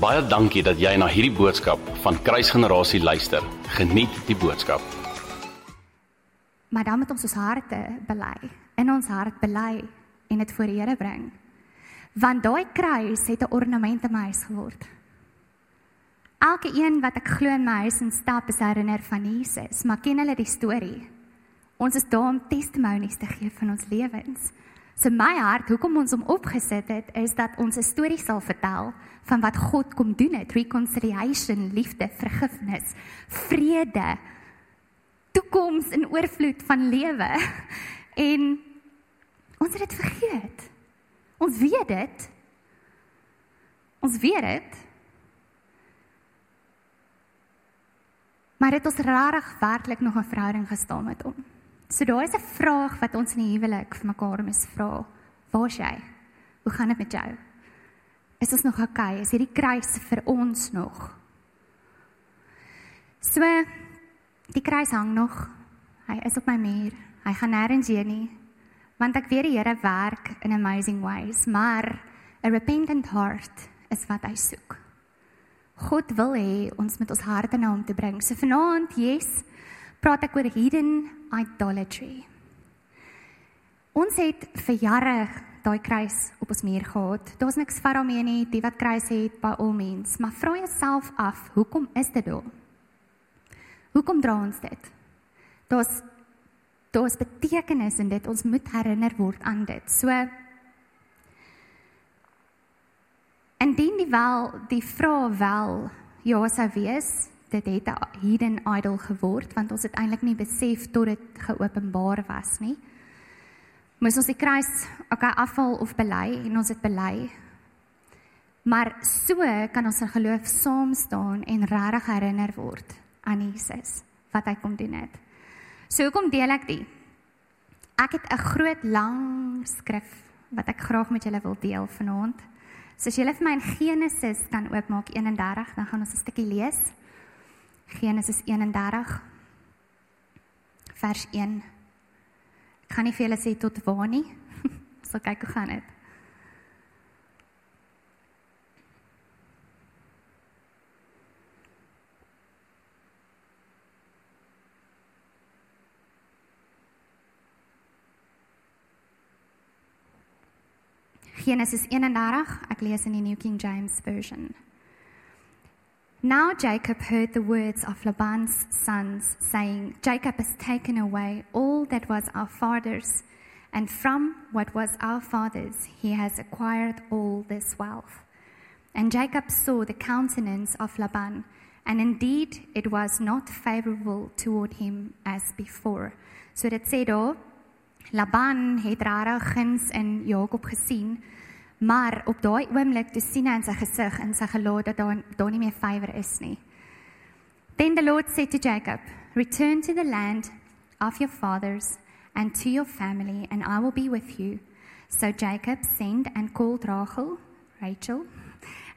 Baie dankie dat jy na hierdie boodskap van Kruisgenerasie luister. Geniet die boodskap. Maar dan moet ons ons harte bely. In ons hart bely en dit voor die Here bring. Want daai kruis het 'n ornament in my huis geword. Elke een wat ek glo in my huis en stap is herinner van Jesus, maar ken hulle die storie? Ons is daar om testimonies te gee van ons lewens. So my hart, hoekom ons hom opgesit het, is dat ons 'n storie sal vertel van wat God kom doen het, reconciliation, liefde, vergifnis, vrede, toekoms en oorvloed van lewe. En ons het dit vergeet. Ons weet dit. Ons weet dit. Maar het ons rarig werklik nog 'n verhouding gestaan met hom? So daar is 'n vraag wat ons in die huwelik vir mekaar moet vra. Waar's jy? Hoe gaan dit met jou? Is ons nog oukei? Okay? Is hierdie kruis vir ons nog? So die kruis hang nog. Hy is op my muur. Hy gaan nêrens heen nie. Want ek weet die Here werk in amazing ways, maar 'n repentant heart is wat hy soek. God wil hê ons met ons harte na hom te bring. So vanaand, yes, praat ek oor hidden idolatry. Ons het vir jare daai kruis op ons muur gehad. Daar's niks vir daarmee nie, die wat kruis het by al mens, maar vra jouself af, hoekom is dit daar? Hoekom dra ons dit? Daar's daar's betekenis in dit. Ons moet herinner word aan dit. So indien die wel die vraag wel ja sou wees, dit het 'n hidden idol geword want ons het eintlik nie besef tot dit geopenbaar was nie. Moes ons die kruis okay afval of bely en ons het bely. Maar so kan ons in geloof saam staan en regtig herinner word aan Jesus wat hy kom doen het. So hoekom deel ek die? Ek het 'n groot lang skrif wat ek graag met julle wil deel vanaand. So as julle vir my in Genesis kan oopmaak 31, dan gaan ons 'n stukkie lees. Genesis 31 vers 1. Ek kan nie vir julle sê tot waar nie. so kyk hoe gaan dit. Genesis 31, ek lees in die New King James version. Now Jacob heard the words of Laban's sons, saying, Jacob has taken away all that was our father's, and from what was our father's he has acquired all this wealth. And Jacob saw the countenance of Laban, and indeed it was not favorable toward him as before. So dit sê daar Laban het regtig guns in Jakob gesien Maar op daai oomblik toe sien hy in sy gesig en sy gelaat dat daar daar nie meer is nie. Then the Lord said to Jacob, "Return to the land of your fathers and to your family and I will be with you." So Jacob sent and called Rachel, Rachel,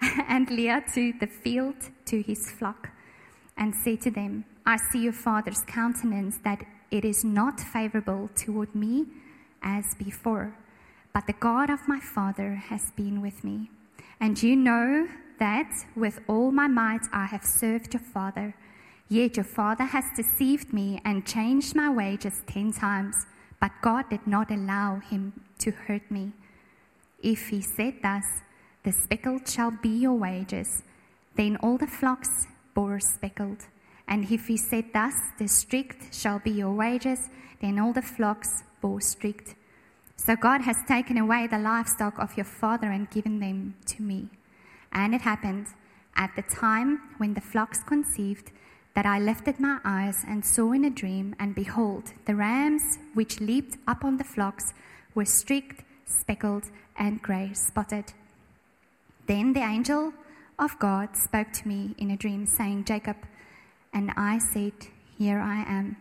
and Leah to the field to his flock and said to them, I see your father's countenance that it is not favorable toward me as before. But the God of my father has been with me. And you know that with all my might I have served your father. Yet your father has deceived me and changed my wages ten times. But God did not allow him to hurt me. If he said thus, The speckled shall be your wages, then all the flocks bore speckled. And if he said thus, The strict shall be your wages, then all the flocks bore strict. So God has taken away the livestock of your father and given them to me. And it happened at the time when the flocks conceived that I lifted my eyes and saw in a dream, and behold, the rams which leaped up on the flocks were streaked, speckled, and grey spotted. Then the angel of God spoke to me in a dream, saying, Jacob, and I said, Here I am.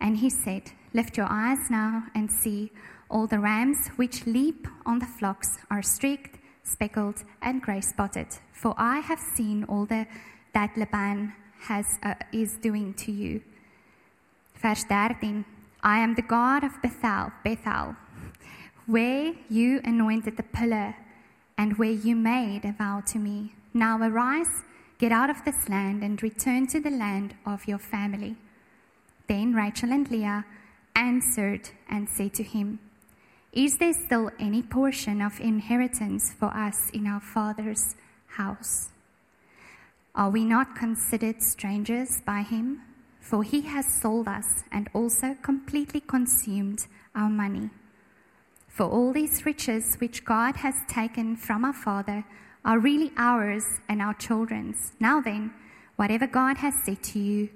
And he said, Lift your eyes now and see all the rams which leap on the flocks are streaked, speckled, and grey spotted. For I have seen all the, that Laban has, uh, is doing to you. Verse 13 I am the God of Bethel, Bethel, where you anointed the pillar and where you made a vow to me. Now arise, get out of this land, and return to the land of your family. Then Rachel and Leah answered and said to him, Is there still any portion of inheritance for us in our father's house? Are we not considered strangers by him? For he has sold us and also completely consumed our money. For all these riches which God has taken from our father are really ours and our children's. Now then, whatever God has said to you,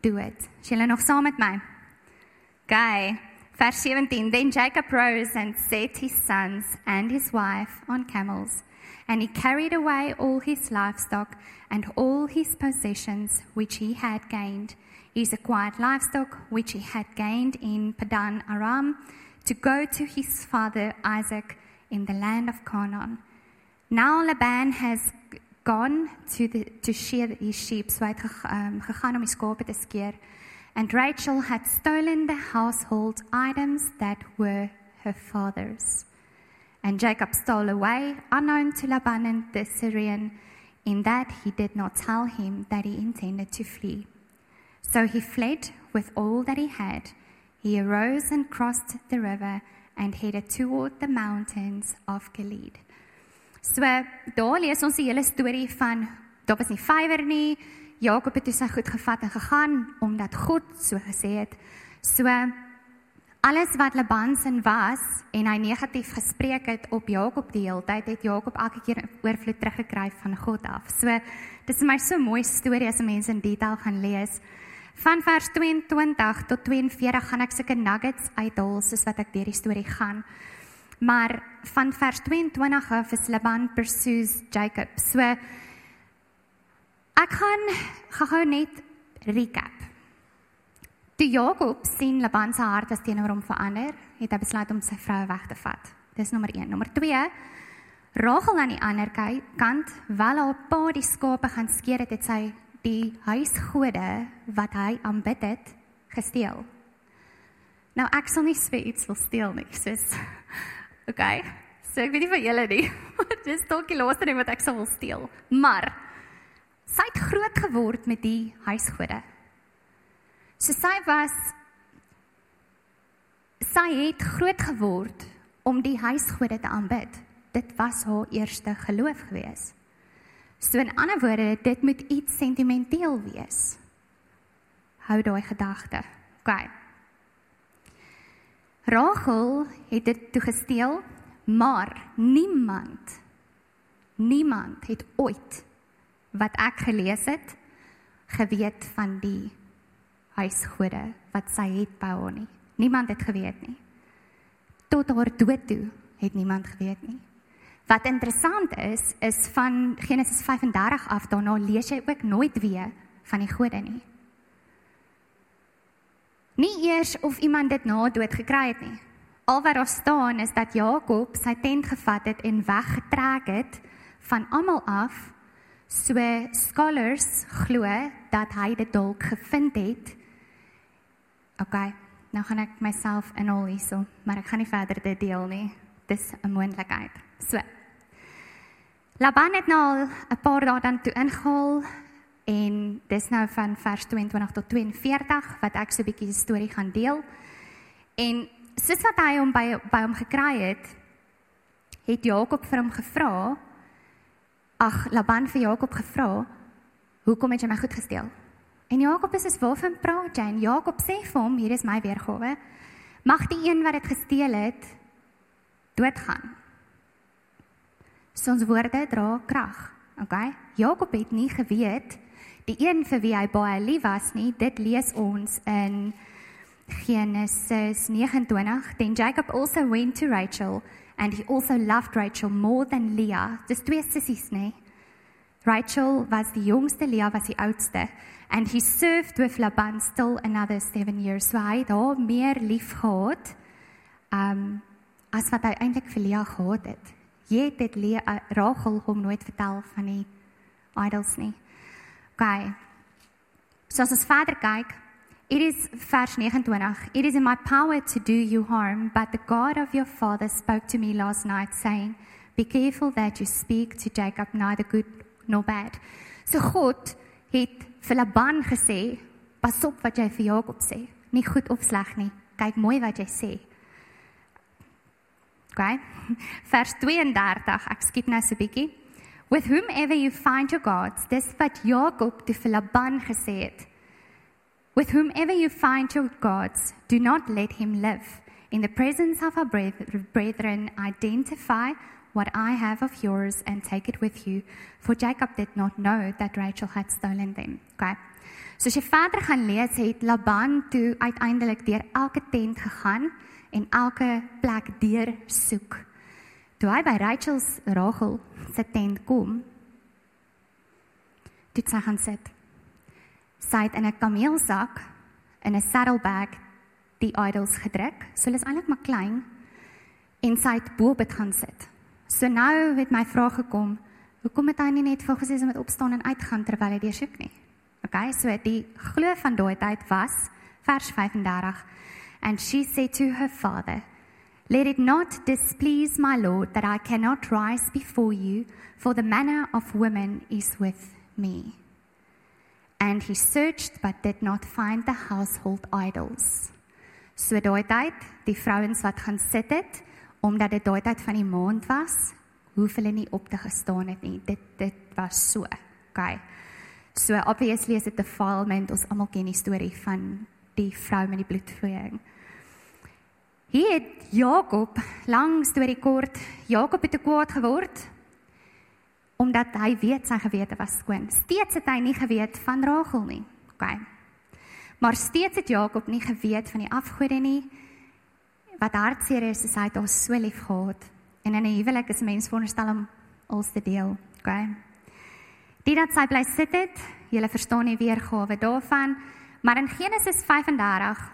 do it. julle nog saam met? Okay. Vers 17. Then Jacob rose and set his sons and his wife on camels, and he carried away all his livestock and all his possessions which he had gained, his acquired livestock which he had gained in Padan Aram, to go to his father Isaac in the land of Canaan. Now Laban has gone to, the, to shear his sheep, so hy gegaan om die skape te skeer. And Rachel had stolen the household items that were her father's. And Jacob stole away, unknown to Laban and the Syrian, in that he did not tell him that he intended to flee. So he fled with all that he had. He arose and crossed the river and headed toward the mountains of Gilead. So daar lees ons die hele storie van daar was nie vywer nie. Jakob het sy goed gevat en gegaan omdat God so gesê het. So alles wat Laban se was en hy negatief gespreek het op Jakob die hele tyd het Jakob elke keer oorvloed teruggekry van God af. So dis vir my so mooi storie as mense in detail gaan lees. Van vers 22 tot 42 gaan ek sulke nuggets uithaal soos wat ek deur die storie gaan. Maar van vers 22 af is Laban pursues Jacob. So ek gaan gou net recap. Toe Jakob sien Laban se hart as teenoor hom verander, het hy besluit om sy vrou weg te vat. Dis nommer 1. Nommer 2. Rachel aan die ander kant, wel haar pa die skape gaan skeer het, het sy die huisgode wat hy aanbid het, gesteel. Nou ek sal nie sê iets wil steel nie, sis. Okay. So ek weet nie van julle nie. Dis dalk die laaste ding wat ek sal wil steel. Maar sy het groot geword met die huisgode. So sy was sy het groot geword om die huisgode te aanbid. Dit was haar eerste geloof gewees. So in ander woorde, dit moet iets sentimenteel wees. Hou daai gedagte. OK. Rachel het dit toe gesteel, maar niemand niemand het ooit wat ek gelees het geweet van die huisgode wat sy het by haar nie. Niemand het geweet nie. Tot haar dood toe het niemand geweet nie. Wat interessant is, is van Genesis 35 af daarna lees jy ook nooit weer van die gode nie. Nie eers of iemand dit na dood gekry het nie. Al wat daar staan is dat Jakob sy tent gevat het en weggetrek het van almal af. So scholars glo dat hy dit dalk gevind het. OK, nou gaan ek myself inhal hierso, maar ek gaan nie verder dit deel nie. Dis 'n moontlikheid. So. Laban het nou al 'n paar dae dan toe ingehaal en dis nou van vers 22 tot 42 wat ek so 'n bietjie storie gaan deel. En soos wat hy hom by by hom gekry het, het Jakob vir hom gevra, ag Laban vir Jakob gevra, "Hoekom het jy my goed gesteel?" En Jakob is as waarvan praat jy? En Jakob sê vir hom, hier is my weergawe. Mag die een wat dit gesteel het doodgaan. So ons woorde dra krag. Okay? Jakob het nie geweet die een vir wie hy baie lief was nie. Dit lees ons in Genesis 29. Then Jacob also went to Rachel and he also loved Rachel more than Leah. Dis twee sissies, nê? Rachel was die jongste, Leah was die oudste. And he served with Laban still another 7 years. So hy het haar meer lief gehad um as wat hy eintlik vir Leah gehad het. Jy het dit Leah, uh, Rachel hom nooit vertel van die idols nie. Okay. So as ons verder kyk, it is vers 29. It is in my power to do you harm, but the God of your father spoke to me last night saying, "Be careful that you speak to Jacob neither good not bad. So God het vir Laban gesê, pas op wat jy vir Jakob sê. Nie goed of sleg nie. Kyk mooi wat jy sê. Okay? Vers 32, ek skiep nou so 'n bietjie. With whomever you find your gods, dis wat Jakob te vir Laban gesê het. With whomever you find your gods, do not let him live. In the presence of our brethren, identify what I have of yours and take it with you. For Jacob did not know that Rachel had stolen them. Okay. So as jy verder gaan lees, het Laban toe uiteindelik deur elke tent gegaan en elke plek deur soek. Toe hy by Rachel se Rachel se tent kom, dit sy gaan sit. Sy het in 'n kameelsak in 'n saddlebag die idols gedruk. So hulle is eintlik maar klein en sy het bo op dit gaan sit. So nou het my vraag gekom, hoekom het hy nie net vir gesê om met opstaan en uitgaan terwyl hy deur soek nie? Okay, so die glo van daai tyd was vers 35 And she said to her father, Let it not displease my Lord that I cannot rise before you, for the manner of women is with me. And he searched but did not find the household idols. So daai tyd, die vrouens wat gaan sit het, omdat dit daai tyd van die maand was, hoef hulle nie op te gestaan het nie. Dit dit was so. Okay. So obviously is dit 'n defilement. Ons almal ken die storie van die vrou met die bloedvloeiing. Hier het Jakob, lang storie kort, Jakob het te kwaad geword omdat hy weet sy gewete was skoon. Steeds het hy nie geweet van Rachel nie. OK. Maar steeds het Jakob nie geweet van die afgode nie. Wat hartseer is, is hy het haar so lief gehad. En in 'n huwelik is mens veronderstel om alles te deel. OK. Dit dat sy bly sit het, jy verstaan nie weergawe daarvan, maar in Genesis 35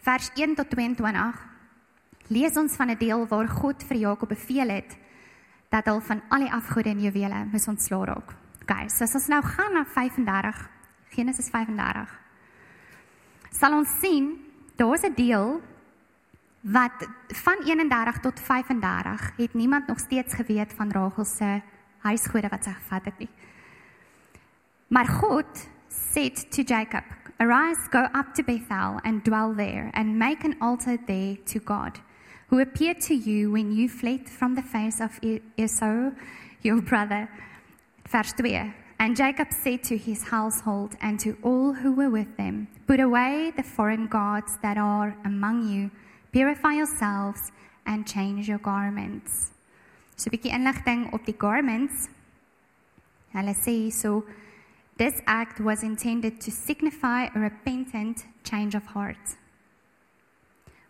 vers 1 tot 22 lees ons van 'n deel waar God vir Jakob beveel het dat hy van al die afgode en juwele moes ontslaa raak. Okay, so as ons nou gaan na 35 Genesis 35 sal ons sien daar's 'n deel wat van 31 tot 35 het niemand nog steeds geweet van Rachel se huisgode wat sy gevat het nie. Maar God sê to Jacob Arise, go up to Bethel and dwell there, and make an altar there to God, who appeared to you when you fled from the face of Esau, your brother. Verse 2. And Jacob said to his household and to all who were with them, Put away the foreign gods that are among you, purify yourselves, and change your garments. So bietjie inligting op die garments. Hulle sê so This act was intended to signify a repentant change of heart.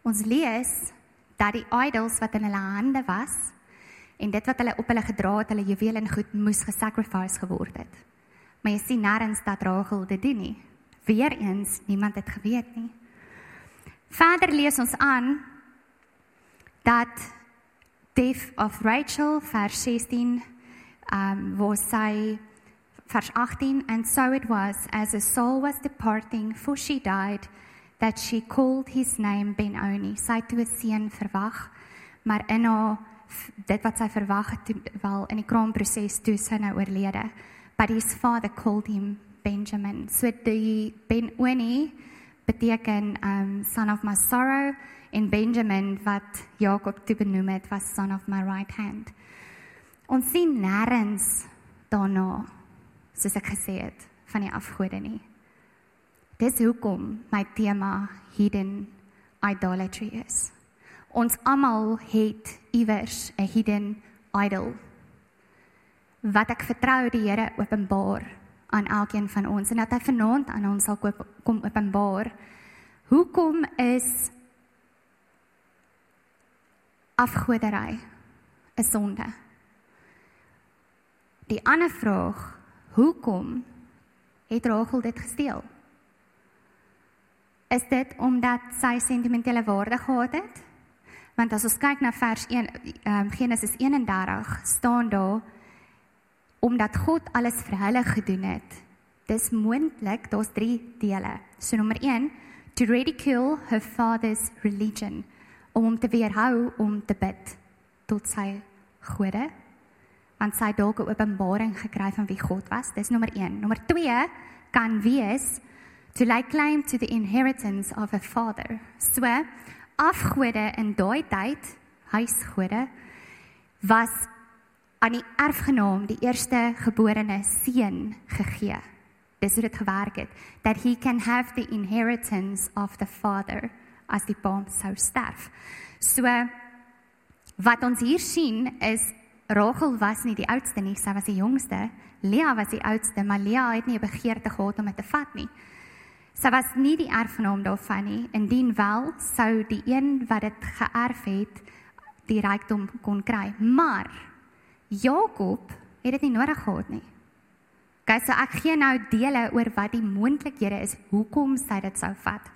Ons lees dat die idols wat in hulle hande was en dit wat hulle op hulle gedra het, hulle juwele en goed moes gesacrifice geword het. Maar jy sien nêrens dat Rachel dit doen nie. Weereens niemand het geweet nie. Verder lees ons aan dat death of Rachel vers 16 um waar sy vers 18 and so it was as a soul was departing for she died that she called his name Benoni sy het 'n seun verwag maar in haar dit wat sy verwag het wel in die kraamproses toe sy nou oorlede. But his father called him Benjamin. So die Benoni beteken um son of my sorrow en Benjamin wat Jakob toe benoem het was son of my right hand. Ons sien nêrens daarna soos ek gesê het van die afgode nie. Dis hoekom my tema hidden idolatry is. Ons almal het iewers 'n hidden idol wat ek vertrou die Here openbaar aan elkeen van ons en dat hy vanaand aan ons sal kom openbaar. Hoekom is afgodery 'n sonde? Die ander vraag Hoekom het Rachel dit gesteel? Is dit omdat sy sentimentele waarde gehad het? Want as ons kyk na vers 1 um, Genesis 31 staan daar omdat God alles vir hulle gedoen het. Dis moontlik, daar's 3 dele. So nommer 1, to ridicule her father's religion om hom te weerhou om te bid tot sy gode want sy het dalk 'n openbaring gekry van wie God was. Dis nommer 1. Nommer 2 kan wees to lay claim to the inheritance of a father. So afgode in daai tyd, huisgode was aan die erfgenaam, die eerste geborene seun gegee. Dis hoe dit gewerk het that he can have the inheritance of the father as die pa sou sterf. So wat ons hier sien is Rachel was nie die oudste nie, sy was die jongste. Lea was die oudste, maar Lea het nie 'n begeerte gehad om dit te vat nie. Sy was nie die erfgenaam daarvan nie, indien wel sou die een wat dit geërf het die rykdom kon kry. Maar Jakob het dit nie nodig gehad nie. Okay, so ek gee nou dele oor wat die moontlikhede is hoekom sy dit sou vat.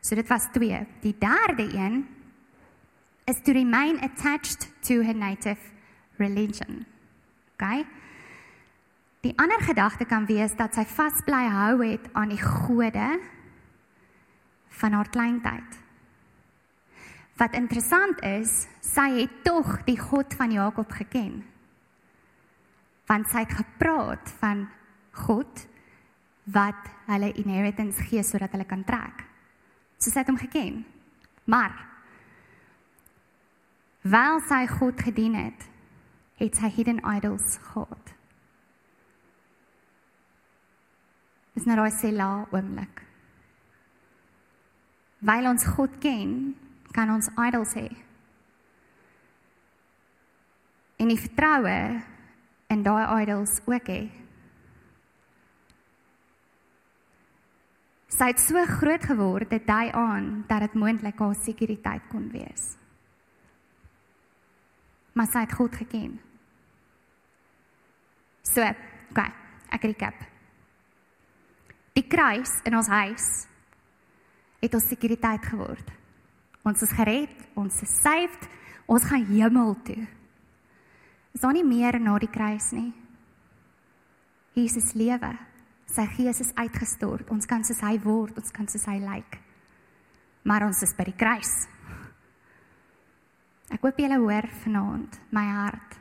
So dit was 2. Die derde een is to remain attached to her native religion. Okay? Die ander gedagte kan wees dat sy vasbly hou het aan die gode van haar kleintyd. Wat interessant is, sy het tog die God van Jakob geken. Want sy het gepraat van God wat hulle inheritance gee sodat hulle kan trek. So sy het hom geken. Maar wel sy God gedien het, het sy hidden idols gehad. Dis nou daai sela oomblik. Weil ons God ken, kan ons idols hê. En die vertroue in daai idols ook hê. Sy het so groot geword dit daai aan dat dit moontlik haar sekuriteit kon wees. Maar sy het God geken. So, okay, ek recap. Die kruis in ons huis het ons sekuriteit geword. Ons is gered, ons is saved, ons gaan hemel toe. Is daar nie meer na die kruis nie? Jesus lewe. Sy gees is uitgestort. Ons kan soos hy word, ons kan soos hy lyk. Like. Maar ons is by die kruis. Ek hoop julle hoor vanaand my hart.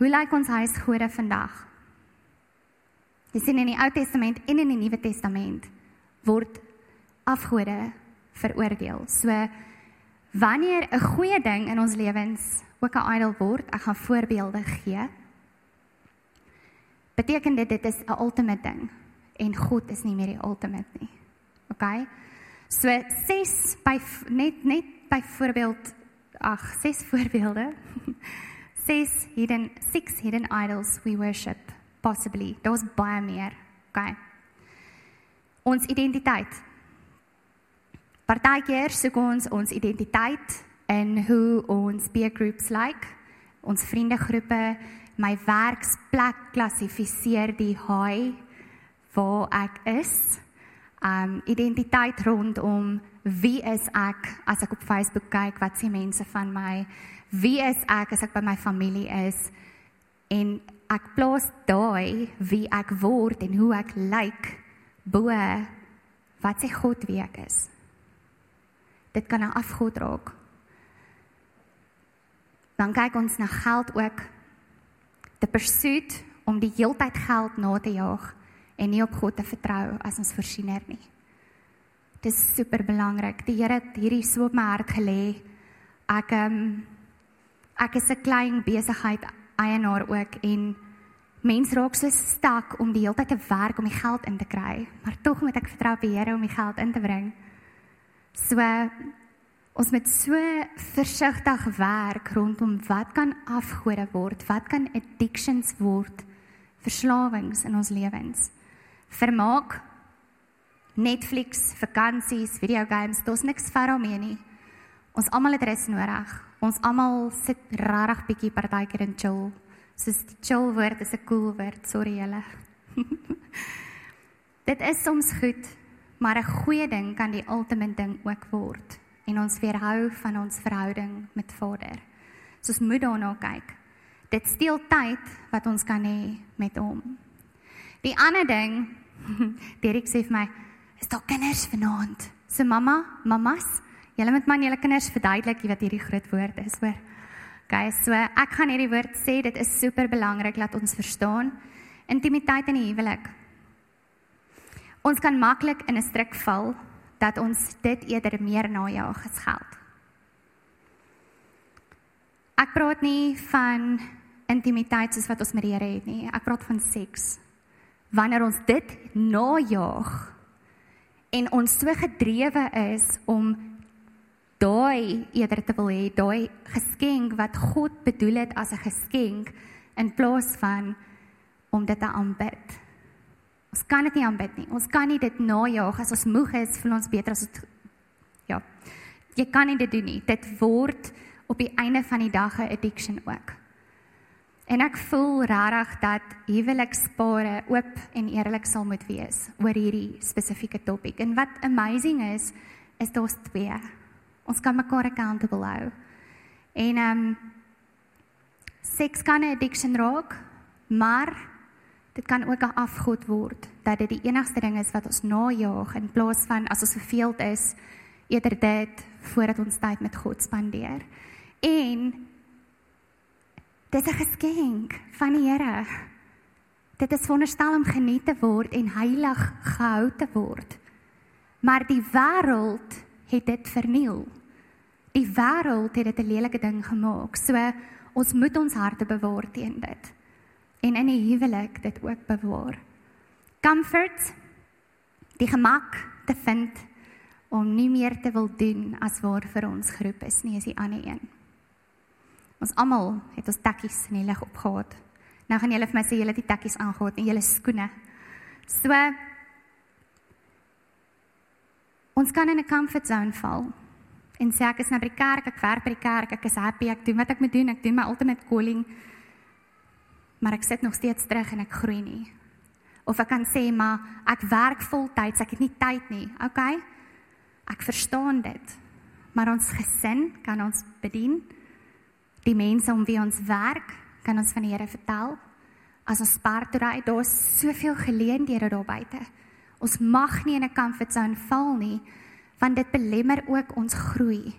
Hoe lyk ons huisgode vandag? Jy sien in die Ou Testament en in die Nuwe Testament word afgode veroordeel. So wanneer 'n goeie ding in ons lewens ook 'n idol word, ek gaan voorbeelde gee. Beteken dit dit is 'n ultimate ding en God is nie meer die ultimate nie. OK? So ses by net net byvoorbeeld ag, ses voorbeelde. ses hidden six hidden idols we worship possibly. Daar's baie meer. Okay ons identiteit. Partykeer soek ons ons identiteit in hoe ons peer groups like ons vriendegroepe my werksplek klassifiseer die hy waar ek is. Um identiteit rondom wie is ek as ek op Facebook kyk wat sê mense van my? Wie is ek as ek by my familie is? En ek plaas daai wie ek word en hoe ek lyk bo wat sê God wie ek is. Dit kan 'n afgod raak. Dan kyk ons na geld ook. The pursuit om die heeltyd geld na te jaag en nie op God te vertrou as ons voorsiener nie. Dit is super belangrik die Here het hierdie so op my hart gelê. Ek um, ek is 'n klein besigheid eienaar ook en mense raak so stak om die hele tyd te werk om die geld in te kry, maar tog moet ek vertrou op die Here om die geld in te bring. So ons moet so versigtig werk rondom wat kan afgode word, wat kan addictions word, verslawings in ons lewens. Vermaak Netflix, vakansies, videogames, daar's niks vir hom nie. Ons almal het rus nodig. Ons almal sit regtig bietjie partykeer in chill. Soos die chill woord is 'n cool woord, sorry julle. Dit is soms goed, maar 'n goeie ding kan die ultimate ding ook word en ons weerhou van ons verhouding met Vader. Soos moet daarna kyk. Dit steel tyd wat ons kan hê met hom. Die ander ding, Derek sê vir my, is daar kinders vanaand? So mamma, mamas, Julle moet man julle kinders verduidelik wat hierdie groot woord is, hoor. Okay, so ek gaan hierdie woord sê, dit is super belangrik dat ons verstaan intimiteit in die huwelik. Ons kan maklik in 'n struik val dat ons dit eerder meer najaag as geld. Ek praat nie van intimiteit soos wat ons met die Here het nie. Ek praat van seks. Wanneer ons dit najaag en ons so gedrewe is om daai eerder te wil hê, daai geskenk wat God bedoel het as 'n geskenk in plaas van om dit te aanbid. Ons kan dit nie aanbid nie. Ons kan nie dit najaag as ons moeg is, voel ons beter as dit ja. Jy kan nie dit doen nie. Dit word op die einde van die dag 'n addiction ook. En ek voel regtig dat huwelikspare oop en eerlik sal moet wees oor hierdie spesifieke topik. En wat amazing is, is daar's twee Ons kan mekaar accountable hou. En ehm um, seks kan 'n addiction raak, maar dit kan ook 'n afgod word dat dit die enigste ding is wat ons najaag in plaas van as ons verveeld is eerder dit voordat ons tyd met God spandeer. En dit is 'n geskenk van die Here. Dit is veronderstel om geniet te word en heilig gehou te word. Maar die wêreld het dit verniel. Die wêreld het dit 'n lelike ding gemaak. So ons moet ons harte bewaar teen dit. En in die huwelik dit ook bewaar. Comfort die gemak te vind om nie meer te wil doen as waar vir ons groep is nie, is die ander een. Ons almal het ons takkies in die lig opgehad. Nou gaan julle vir my sê julle het die takkies aangehad en julle skoene. So Ons kan in 'n comfort zone val. En sê ek is nou by die kerk, ek werk by die kerk, ek is happy, ek doen wat ek moet doen, ek doen my ultimate calling. Maar ek sit nog steeds terug en ek groei nie. Of ek kan sê maar ek werk voltyds, ek het nie tyd nie. OK? Ek verstaan dit. Maar ons gesin kan ons bedien. Die mense om wie ons werk, kan ons van die Here vertel. As ons spart ry, daar's soveel geleenthede daar buite. Ons mag nie in 'n comfort zone val nie, want dit belemmer ook ons groei.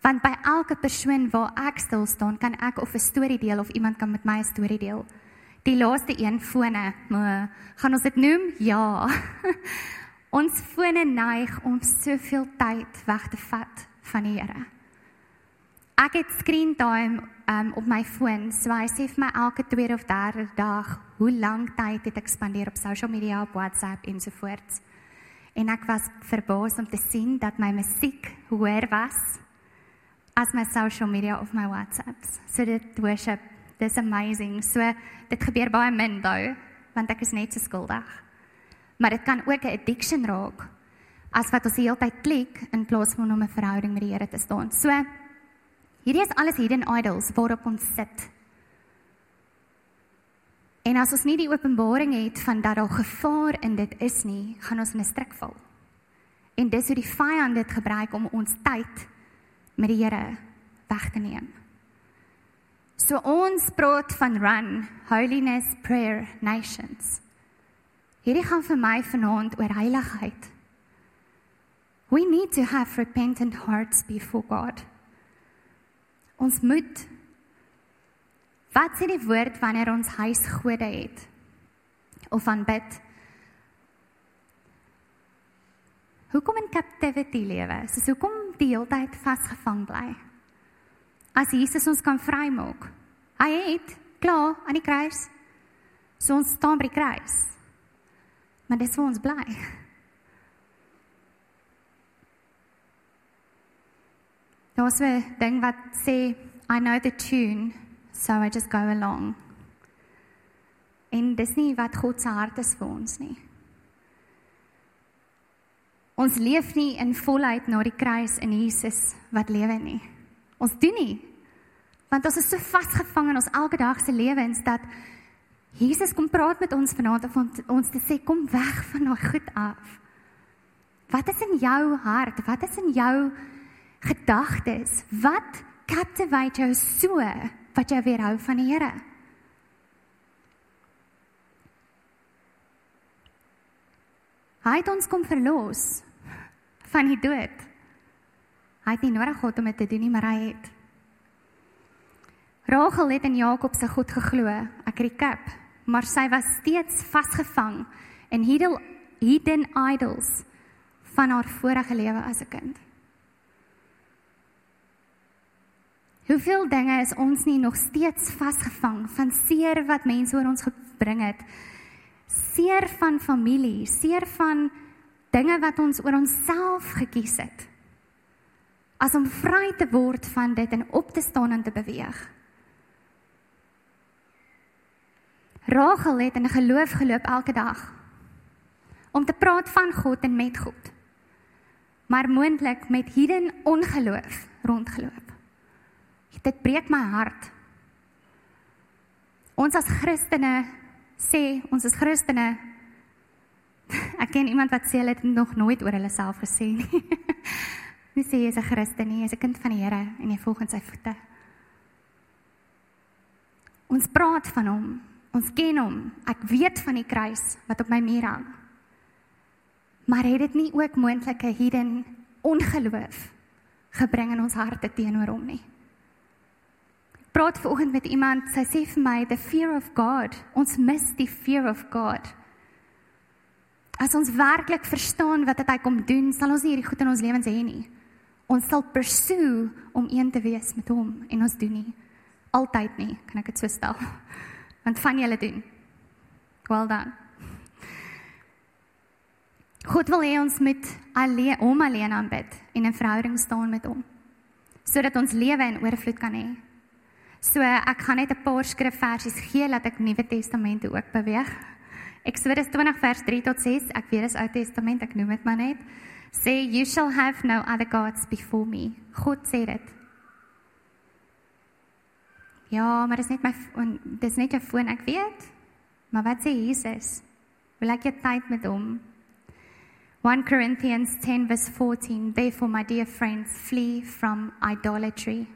Want by elke persoon waar ek stil staan, kan ek of 'n storie deel of iemand kan met my 'n storie deel. Die laaste een fone, gaan ons dit noem? Ja. ons fone neig om soveel tyd weg te vat van die Here. Ek het screen time um, op my foon, so hy sê vir my elke tweede of derde dag hoe lank tyd het ek spandeer op social media, op WhatsApp en so voort. En ek was verbaas om te sien dat my musiek hoër was as my social media of my WhatsApps. So dit worship, this amazing. So dit gebeur baie min daai, want ek is net so skuldig. Maar dit kan ook 'n addiction raak as wat ons die hele tyd klik in plaas van om 'n verhouding met die Here te staan. So Hierdie is alles hidden idols waarop ons sit. En as ons nie die openbaring het van dat daar gevaar in dit is nie, gaan ons in 'n struik val. En dis hoe die vyand dit gebruik om ons tyd met die Here weg te neem. So ons praat van run, holiness, prayer, nations. Hierdie gaan vir my vanaand oor heiligheid. We need to have repentant hearts before God. Ons moet Wat sê die woord wanneer ons huisgode het of aanbid? Hoekom in captivity lewe? Soos hoekom die hele tyd vasgevang bly? As Jesus ons kan vrymaak. Hy het klaar aan die kruis. So ons staan by die kruis. Maar dis waar ons bly. Daar's 'n ding wat sê I know the tune, so I just go along. En dis nie wat God se hart is vir ons nie. Ons leef nie in volheid na die kruis in Jesus wat lewe nie. Ons doen nie. Want ons is so vasgevang in ons elke dag se lewens dat Jesus kom praat met ons vanaand om ons te sê kom weg van daai goed af. Wat is in jou hart? Wat is in jou gedagtes wat captivate jou so wat jy weerhou van die Here. Hy het ons kom verlos van die dood. Hy het nie nodig gehad om dit te doen nie, maar hy het. Rachel het in Jakob se God geglo, ek recap, maar sy was steeds vasgevang in hidden idols van haar vorige lewe as 'n kind. Hoeveel dinge is ons nie nog steeds vasgevang van seer wat mense oor ons gebring het? Seer van familie, seer van dinge wat ons oor onsself gekies het. As om vry te word van dit en op te staan en te beweeg. Rachel het in geloof geloop elke dag om te praat van God en met God. Maar moontlik met hidden ongeloof rondgeloop. Dit breek my hart. Ons as Christene sê ons is Christene. Ek ken iemand wat sê hulle het nog nooit oor hulle self gesê nie. Nie sê jy is 'n Christen nie, jy is 'n kind van die Here en jy volg in sy voete. Ons praat van hom, Ons ken hom. Ek weet van die kruis wat op my muur hang. Maar het dit nie ook moontlike hidden ongeloof gebring in ons harte teenoor hom nie? Praat vanoggend met iemand, sy sê vir my the fear of God. Ons mis die fear of God. As ons werklik verstaan wat dit hy kom doen, sal ons nie hierdie goed in ons lewens hê nie. Ons sal pursue om een te wees met hom en ons doen nie altyd nie, kan ek dit so stel want van julle doen. Well done. God wil hê ons moet alleen hom alleen aanbid en 'n verhouding staan met hom sodat ons lewe in oorvloed kan hê. So ek gaan net 'n paar skrifversies gee dat ek Nuwe Testamente ook beweeg. Eksodus 20 vers 3 tot 6, ek weet dis Ou Testament, ek noem dit maar net. Sê you shall have no other gods before me. God sê dit. Ja, maar dis net my dis net jou foon, ek weet. Maar wat sê Jesus? Wil ek jou tyd met hom? 1 Corinthians 10 verse 14 Therefore my dear friends flee from idolatry.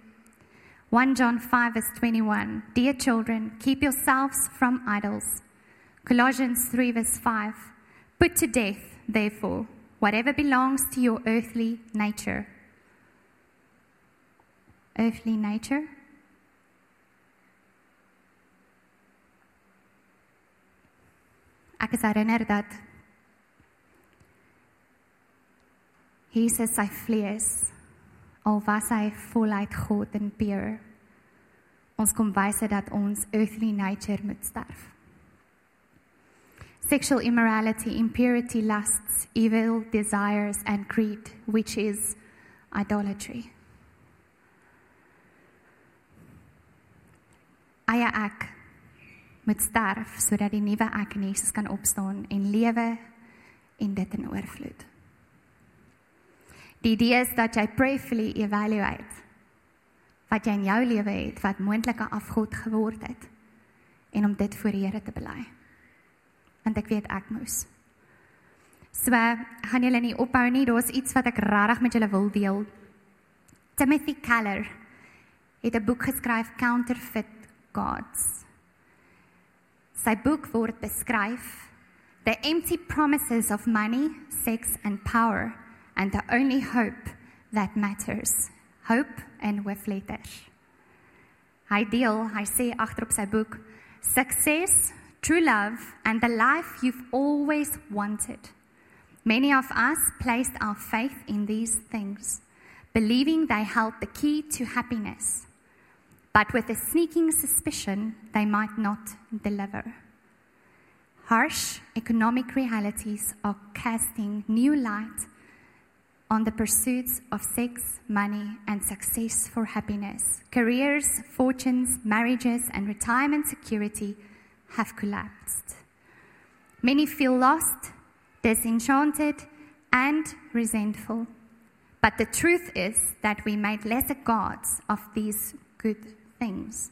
1 John 5 verse 21 Dear children keep yourselves from idols. Colossians 3 verse 5 Put to death therefore whatever belongs to your earthly nature. Earthly nature? Ek is herinner dat Jesus sy vlees al was hy voluit God en pure ons kom wys dat ons earthly nature moet sterf. Sexual immorality, impurity, lusts, evil desires and greed, which is idolatry. Aya ek moet sterf sodat die nuwe ek in Jesus kan opstaan en lewe en dit in oorvloed. Die idee is dat jy prayerfully evaluate wat jy in jou lewe het wat moontlike afgod geword het en om dit voor die Here te bely. Want ek weet ek moes. So, gaan julle nie ophou nie, daar's iets wat ek regtig met julle wil deel. Timothy Keller het 'n boek geskryf Counterfeit Gods. Sy boek word beskryf the empty promises of money, sex and power and the only hope that matters. Hope and with letters. Hy deel, hy sê agterop sy boek, success, true love and the life you've always wanted. Many of us placed our faith in these things, believing they held the key to happiness but with a sneaking suspicion they might not deliver. Harsh economic realities are casting new light on the pursuits of sex, money, and success for happiness. Careers, fortunes, marriages, and retirement security have collapsed. Many feel lost, disenchanted, and resentful. But the truth is that we made lesser gods of these good things.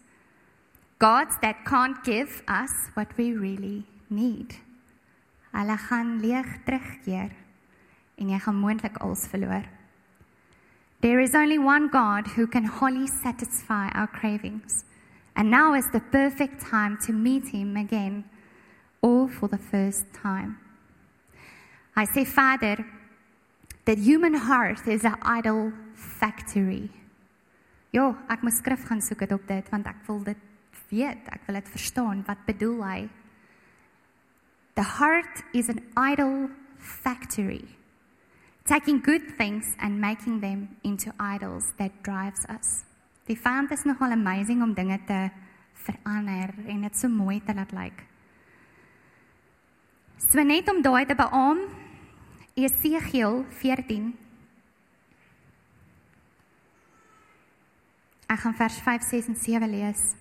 Gods that can't give us what we really need. Hulle terugkeer en jy gaan moontlik alles verloor. There is only one God who can wholly satisfy our cravings. And now is the perfect time to meet him again or for the first time. I say, Father, that human heart is an idol factory. Ja, ek moet skrif gaan soek dit op dit want ek wil dit weet, ek wil dit verstaan wat bedoel hy. The heart is an idol factory. Taking good things and making them into idols that drives us. Die vyand is nogal amazing om dinge te verander en dit so mooi te laat lyk. So net om daai te beam, Esegiel 14 Ek gaan vers 5, 6 en 7 lees.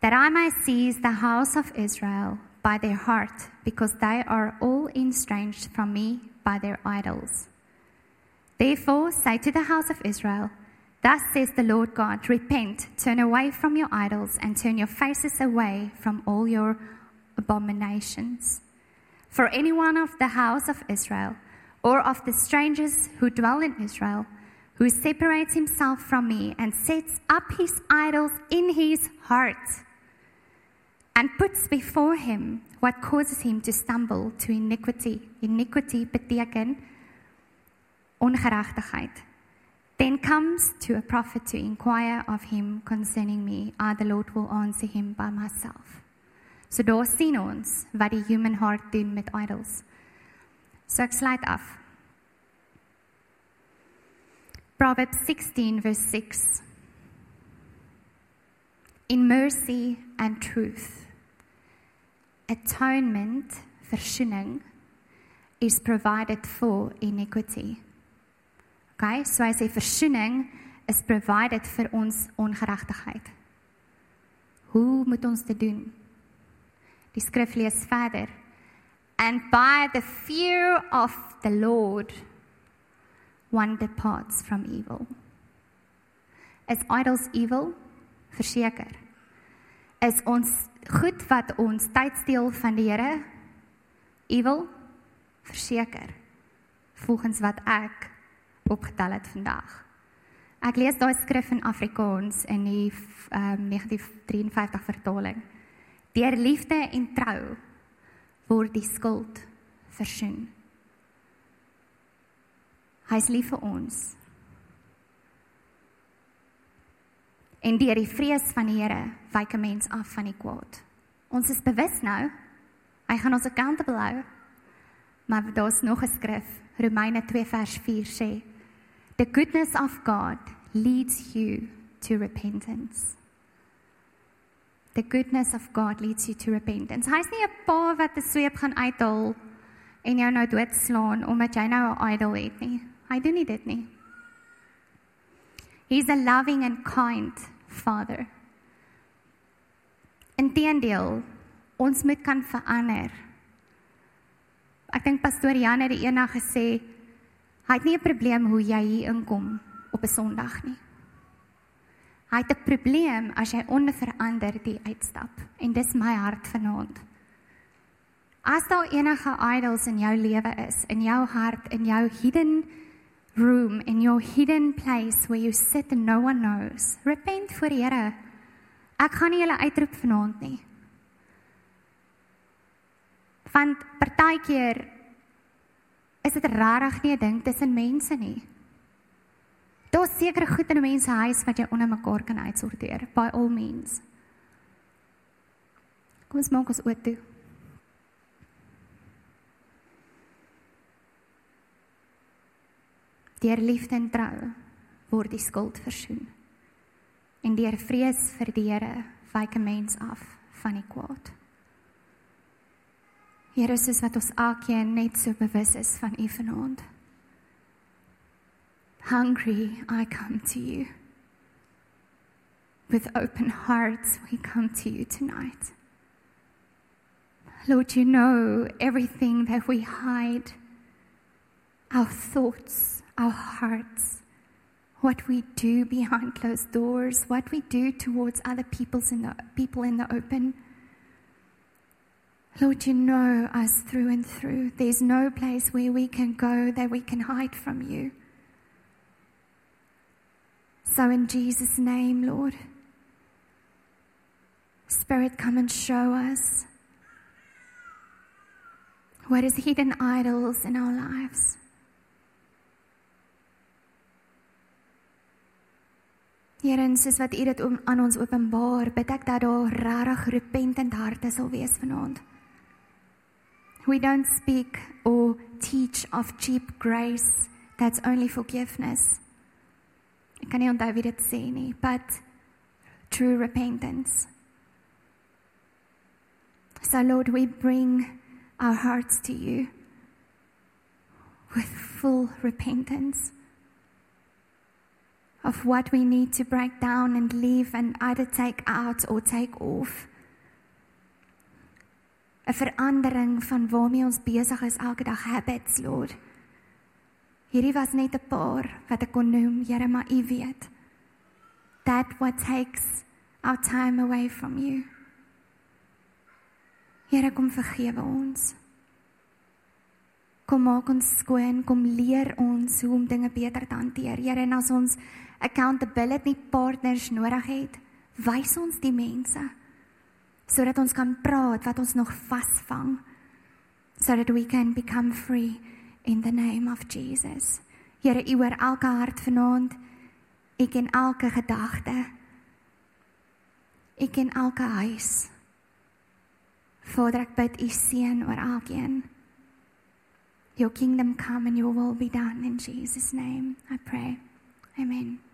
That I may seize the house of Israel by their heart, because they are all estranged from me by their idols. Therefore, say to the house of Israel, Thus says the Lord God, Repent, turn away from your idols, and turn your faces away from all your abominations. For anyone of the house of Israel, or of the strangers who dwell in Israel, who separates himself from me and sets up his idols in his heart, and puts before him what causes him to stumble to iniquity. Iniquity beteken ongerechtigheid. Then comes to a prophet to inquire of him concerning me. I, the Lord, will answer him by myself. So daar sien ons wat die human heart doen met idols. So ek sluit af. Proverbs 16 verse 6. In mercy and truth, atonement, verzoening, is provided for iniquity. Okay, so hy sê verzoening is provided vir ons ongeregtigheid. Hoe moet ons dit doen? Die skrif lees verder. And by the fear of the Lord one departs from evil. Is idols evil? Verseker. Is ons goed wat ons tyd steel van die Here evil? Verseker. Volgens wat ek opgetel het vandag. Ek lees daai skrif in Afrikaans in die um, 1953 vertaling. Deur liefde en trou word die skuld versoen. Hy's lief vir ons. En deur die vrees van die Here wyk 'n mens af van die kwaad. Ons is bewus nou. Hy gaan ons accountable hou. Maar daar's nog 'n skrif, Romeine 2 vers 4 sê, "The goodness of God leads you to repentance." The goodness of God leads you to repentance. Hy's nie 'n pa wat 'n sweep gaan uithaal en jou nou doodslaan omdat jy nou 'n idol het nie. Hy doen nie dit nie. He's a loving and kind Father. Inteendeel, ons moet kan verander. Ek dink pastoor Jan het eendag gesê hy het nie 'n probleem hoe jy hier inkom op 'n Sondag nie. Hy het 'n probleem as jy onverander die uitstap en dis my hart vanaand. As daar enige idols in jou lewe is, in jou hart, in jou hidden room in your hidden place where you sit and no one knows. Repent voor die Here. Ek gaan nie julle uitroep vanaand nie. Want partykeer is dit rarig nie 'n ding tussen mense nie. Daar's sekere goed in 'n mens se huis wat jy onder mekaar kan uitsorteer by all means. Kom ons maak ons oop toe. Deur liefde en trou word die skuld versoen. En deur vrees vir die Here wyk 'n mens af van die kwaad. Here, soos wat ons elkeen net so bewus is van U vanaand. Hungry, I come to you. With open hearts, we come to you tonight. Lord, you know everything that we hide, our thoughts, our hearts, what we do behind closed doors, what we do towards other people's in the, people in the open. Lord, you know us through and through. There's no place where we can go that we can hide from you. So, in Jesus' name, Lord, Spirit, come and show us what is hidden idols in our lives. Here, en soos wat U dit aan ons openbaar, bid ek dat daar regtig repentant harte sal wees vanaand. We don't speak or teach of cheap grace that's only forgiveness. Ek kan nie onthou wie dit sê nie, but true repentance. So Lord, we bring our hearts to you with full repentance of what we need to break down and leave and either take out or take off. 'n verandering van waarmee ons besig is elke dag habits, Lord. Hierdie was net 'n paar wat ek kon noem, Here, maar U weet. That what takes our time away from you. Here, kom vergewe ons. Kom maak ons skoon, kom leer ons hoe om dinge beter te hanteer. Here, en as ons accountability partners nodig het, wys ons die mense sodat ons kan praat wat ons nog vasvang so that we can become free in the name of Jesus. Here, U hoor elke hart vanaand. U ken elke gedagte. U ken elke huis. Vader, ek bid U seën oor elkeen. Your kingdom come and your will be done in Jesus name. I pray. Amen